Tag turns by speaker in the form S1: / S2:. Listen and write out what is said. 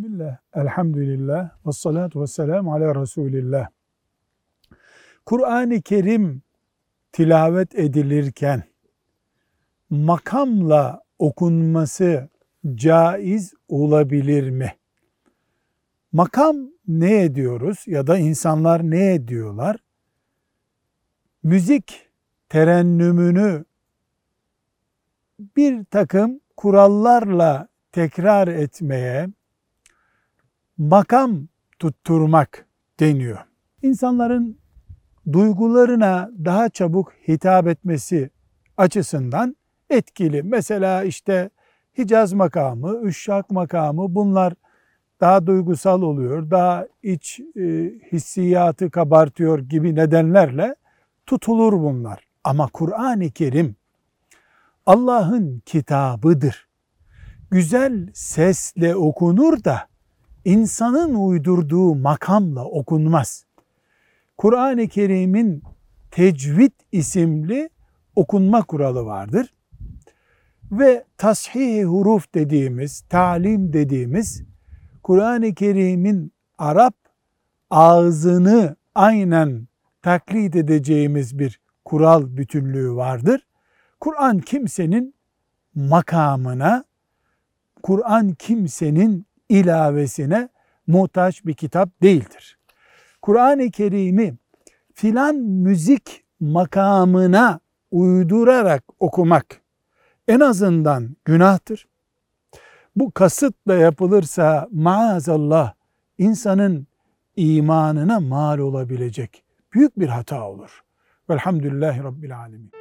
S1: Bismillah, elhamdülillah, ve salatu ve selamu ala Resulillah. Kur'an-ı Kerim tilavet edilirken makamla okunması caiz olabilir mi? Makam ne ediyoruz ya da insanlar ne ediyorlar? Müzik terennümünü bir takım kurallarla tekrar etmeye makam tutturmak deniyor. İnsanların duygularına daha çabuk hitap etmesi açısından etkili. Mesela işte Hicaz makamı, Üşşak makamı bunlar daha duygusal oluyor, daha iç e, hissiyatı kabartıyor gibi nedenlerle tutulur bunlar. Ama Kur'an-ı Kerim Allah'ın kitabıdır. Güzel sesle okunur da insanın uydurduğu makamla okunmaz. Kur'an-ı Kerim'in tecvid isimli okunma kuralı vardır. Ve tashih huruf dediğimiz, talim dediğimiz Kur'an-ı Kerim'in Arap ağzını aynen taklit edeceğimiz bir kural bütünlüğü vardır. Kur'an kimsenin makamına, Kur'an kimsenin ilavesine muhtaç bir kitap değildir. Kur'an-ı Kerim'i filan müzik makamına uydurarak okumak en azından günahtır. Bu kasıtla yapılırsa maazallah insanın imanına mal olabilecek büyük bir hata olur. Velhamdülillahi Rabbil Alemin.